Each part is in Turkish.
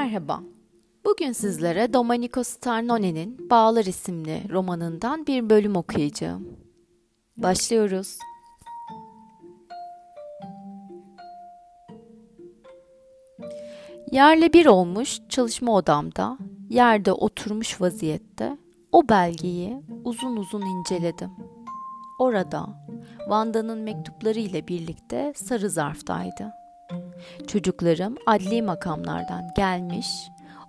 Merhaba. Bugün sizlere Domenico Starnone'nin Bağlar isimli romanından bir bölüm okuyacağım. Başlıyoruz. Yerle bir olmuş çalışma odamda, yerde oturmuş vaziyette o belgeyi uzun uzun inceledim. Orada Vanda'nın mektupları ile birlikte sarı zarftaydı. Çocuklarım adli makamlardan gelmiş,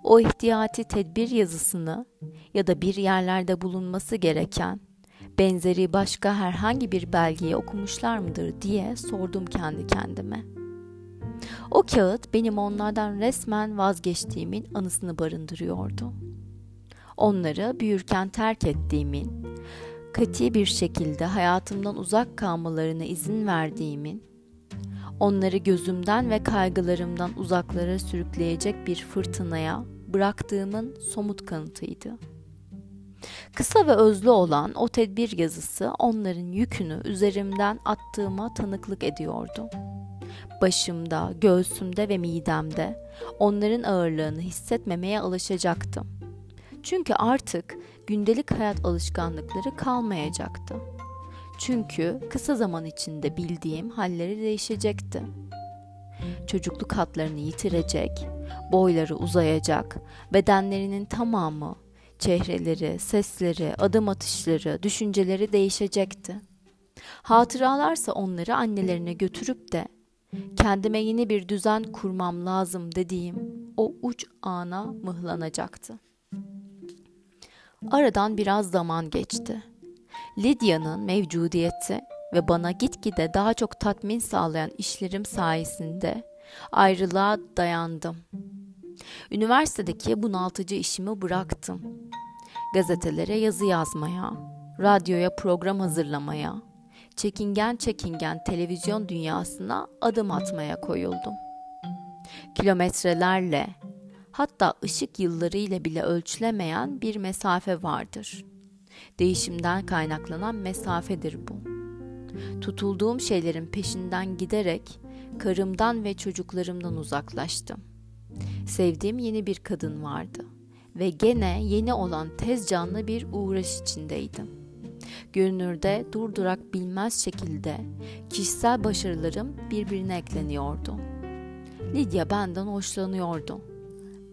o ihtiyati tedbir yazısını ya da bir yerlerde bulunması gereken benzeri başka herhangi bir belgeyi okumuşlar mıdır diye sordum kendi kendime. O kağıt benim onlardan resmen vazgeçtiğimin anısını barındırıyordu. Onları büyürken terk ettiğimin, kati bir şekilde hayatımdan uzak kalmalarına izin verdiğimin, onları gözümden ve kaygılarımdan uzaklara sürükleyecek bir fırtınaya bıraktığımın somut kanıtıydı. Kısa ve özlü olan o tedbir yazısı onların yükünü üzerimden attığıma tanıklık ediyordu. Başımda, göğsümde ve midemde onların ağırlığını hissetmemeye alışacaktım. Çünkü artık gündelik hayat alışkanlıkları kalmayacaktı. Çünkü kısa zaman içinde bildiğim halleri değişecekti. Çocukluk hatlarını yitirecek, boyları uzayacak, bedenlerinin tamamı, çehreleri, sesleri, adım atışları, düşünceleri değişecekti. Hatıralarsa onları annelerine götürüp de kendime yeni bir düzen kurmam lazım dediğim o uç ana mıhlanacaktı. Aradan biraz zaman geçti. Lidya'nın mevcudiyeti ve bana gitgide daha çok tatmin sağlayan işlerim sayesinde ayrılığa dayandım. Üniversitedeki bunaltıcı işimi bıraktım. Gazetelere yazı yazmaya, radyoya program hazırlamaya, çekingen çekingen televizyon dünyasına adım atmaya koyuldum. Kilometrelerle, hatta ışık yıllarıyla bile ölçülemeyen bir mesafe vardır. Değişimden kaynaklanan mesafedir bu. Tutulduğum şeylerin peşinden giderek karımdan ve çocuklarımdan uzaklaştım. Sevdiğim yeni bir kadın vardı ve gene yeni olan tez canlı bir uğraş içindeydim. Görünürde durdurak bilmez şekilde kişisel başarılarım birbirine ekleniyordu. Lidya benden hoşlanıyordu.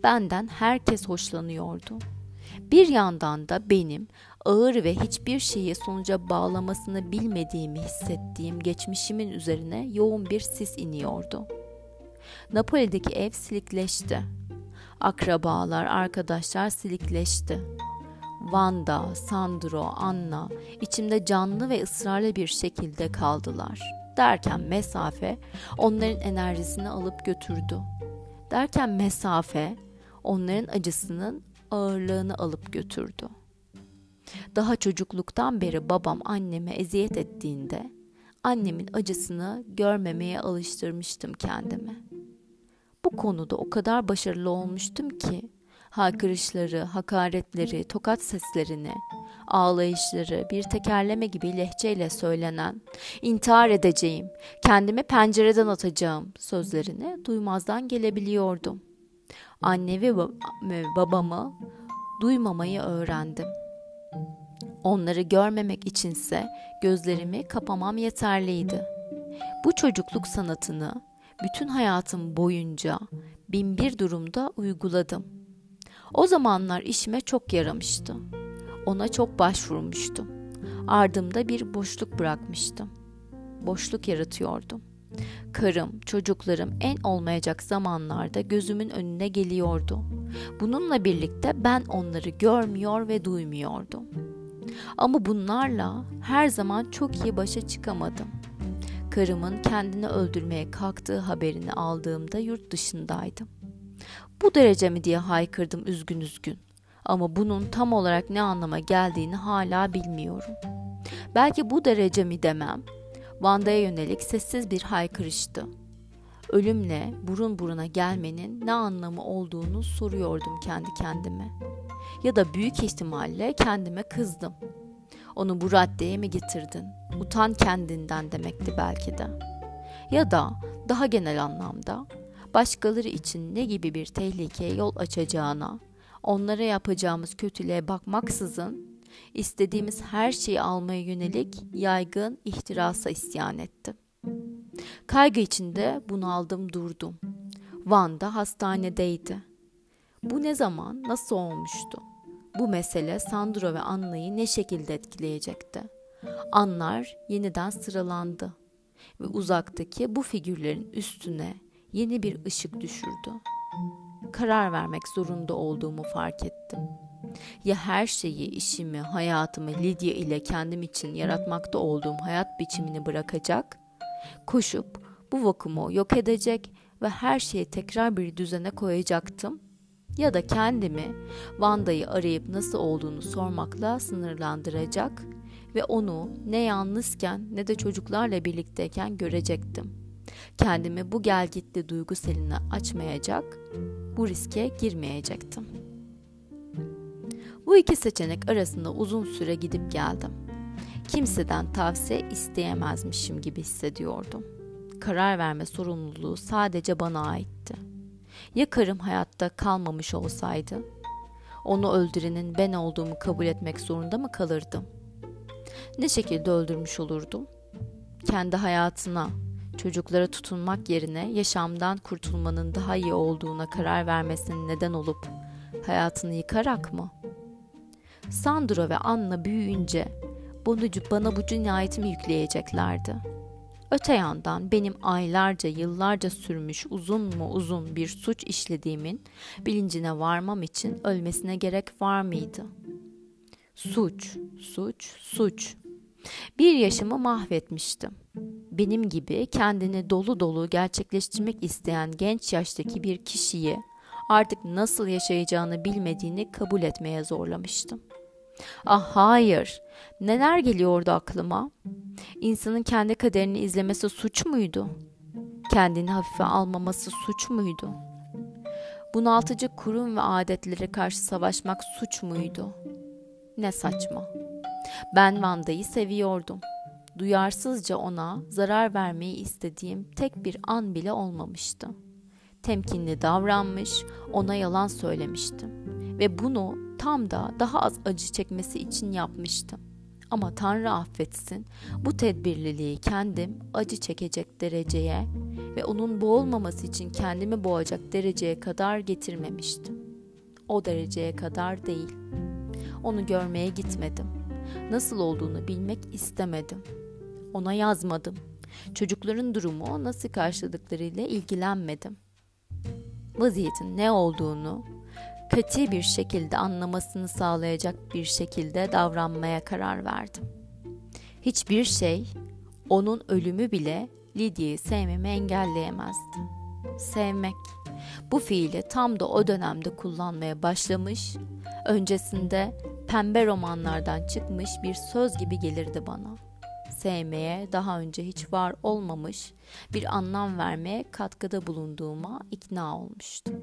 Benden herkes hoşlanıyordu. Bir yandan da benim ağır ve hiçbir şeyi sonuca bağlamasını bilmediğimi hissettiğim geçmişimin üzerine yoğun bir sis iniyordu. Napoli'deki ev silikleşti. Akrabalar, arkadaşlar silikleşti. Vanda, Sandro, Anna içimde canlı ve ısrarlı bir şekilde kaldılar. Derken mesafe onların enerjisini alıp götürdü. Derken mesafe onların acısının ağırlığını alıp götürdü. Daha çocukluktan beri babam anneme eziyet ettiğinde annemin acısını görmemeye alıştırmıştım kendimi. Bu konuda o kadar başarılı olmuştum ki haykırışları, hakaretleri, tokat seslerini, ağlayışları bir tekerleme gibi lehçeyle söylenen intihar edeceğim, kendimi pencereden atacağım sözlerini duymazdan gelebiliyordum. Anne ve babamı duymamayı öğrendim. Onları görmemek içinse gözlerimi kapamam yeterliydi. Bu çocukluk sanatını bütün hayatım boyunca binbir durumda uyguladım. O zamanlar işime çok yaramıştı. Ona çok başvurmuştum. Ardımda bir boşluk bırakmıştım. Boşluk yaratıyordum. Karım, çocuklarım en olmayacak zamanlarda gözümün önüne geliyordu. Bununla birlikte ben onları görmüyor ve duymuyordum. Ama bunlarla her zaman çok iyi başa çıkamadım. Karımın kendini öldürmeye kalktığı haberini aldığımda yurt dışındaydım. Bu derece mi diye haykırdım üzgün üzgün. Ama bunun tam olarak ne anlama geldiğini hala bilmiyorum. Belki bu derece mi demem, Vanda'ya yönelik sessiz bir haykırıştı. Ölümle burun buruna gelmenin ne anlamı olduğunu soruyordum kendi kendime. Ya da büyük ihtimalle kendime kızdım. Onu bu raddeye mi getirdin? Utan kendinden demekti belki de. Ya da daha genel anlamda başkaları için ne gibi bir tehlikeye yol açacağına, onlara yapacağımız kötülüğe bakmaksızın istediğimiz her şeyi almaya yönelik yaygın ihtirasa isyan ettim. Kaygı içinde bunaldım durdum. Van'da hastanedeydi. Bu ne zaman, nasıl olmuştu? Bu mesele Sandro ve Anna'yı ne şekilde etkileyecekti? Anlar yeniden sıralandı ve uzaktaki bu figürlerin üstüne yeni bir ışık düşürdü. Karar vermek zorunda olduğumu fark ettim. Ya her şeyi, işimi, hayatımı Lydia ile kendim için yaratmakta olduğum hayat biçimini bırakacak, koşup bu vakumu yok edecek ve her şeyi tekrar bir düzene koyacaktım ya da kendimi Vanda'yı arayıp nasıl olduğunu sormakla sınırlandıracak ve onu ne yalnızken ne de çocuklarla birlikteyken görecektim. Kendimi bu gelgitli duygu seline açmayacak, bu riske girmeyecektim. Bu iki seçenek arasında uzun süre gidip geldim. Kimseden tavsiye isteyemezmişim gibi hissediyordum. Karar verme sorumluluğu sadece bana aitti. Ya karım hayatta kalmamış olsaydı? Onu öldürenin ben olduğumu kabul etmek zorunda mı kalırdım? Ne şekilde öldürmüş olurdum? Kendi hayatına, çocuklara tutunmak yerine yaşamdan kurtulmanın daha iyi olduğuna karar vermesinin neden olup hayatını yıkarak mı? Sandro ve Anna büyüyünce bunu bana bu cinayetimi yükleyeceklerdi.'' Öte yandan benim aylarca yıllarca sürmüş uzun mu uzun bir suç işlediğimin bilincine varmam için ölmesine gerek var mıydı? Suç, suç, suç. Bir yaşımı mahvetmiştim. Benim gibi kendini dolu dolu gerçekleştirmek isteyen genç yaştaki bir kişiyi artık nasıl yaşayacağını bilmediğini kabul etmeye zorlamıştım. Ah hayır. Neler geliyordu aklıma? İnsanın kendi kaderini izlemesi suç muydu? Kendini hafife almaması suç muydu? Bunaltıcı kurum ve adetlere karşı savaşmak suç muydu? Ne saçma. Ben Vanda'yı seviyordum. Duyarsızca ona zarar vermeyi istediğim tek bir an bile olmamıştı. Temkinli davranmış, ona yalan söylemiştim ve bunu tam da daha az acı çekmesi için yapmıştım. Ama Tanrı affetsin bu tedbirliliği kendim acı çekecek dereceye ve onun boğulmaması için kendimi boğacak dereceye kadar getirmemiştim. O dereceye kadar değil. Onu görmeye gitmedim. Nasıl olduğunu bilmek istemedim. Ona yazmadım. Çocukların durumu nasıl karşıladıklarıyla ilgilenmedim. Vaziyetin ne olduğunu kötü bir şekilde anlamasını sağlayacak bir şekilde davranmaya karar verdim. Hiçbir şey, onun ölümü bile Lidya'yı sevmemi engelleyemezdi. Sevmek, bu fiili tam da o dönemde kullanmaya başlamış, öncesinde pembe romanlardan çıkmış bir söz gibi gelirdi bana. Sevmeye daha önce hiç var olmamış bir anlam vermeye katkıda bulunduğuma ikna olmuştum.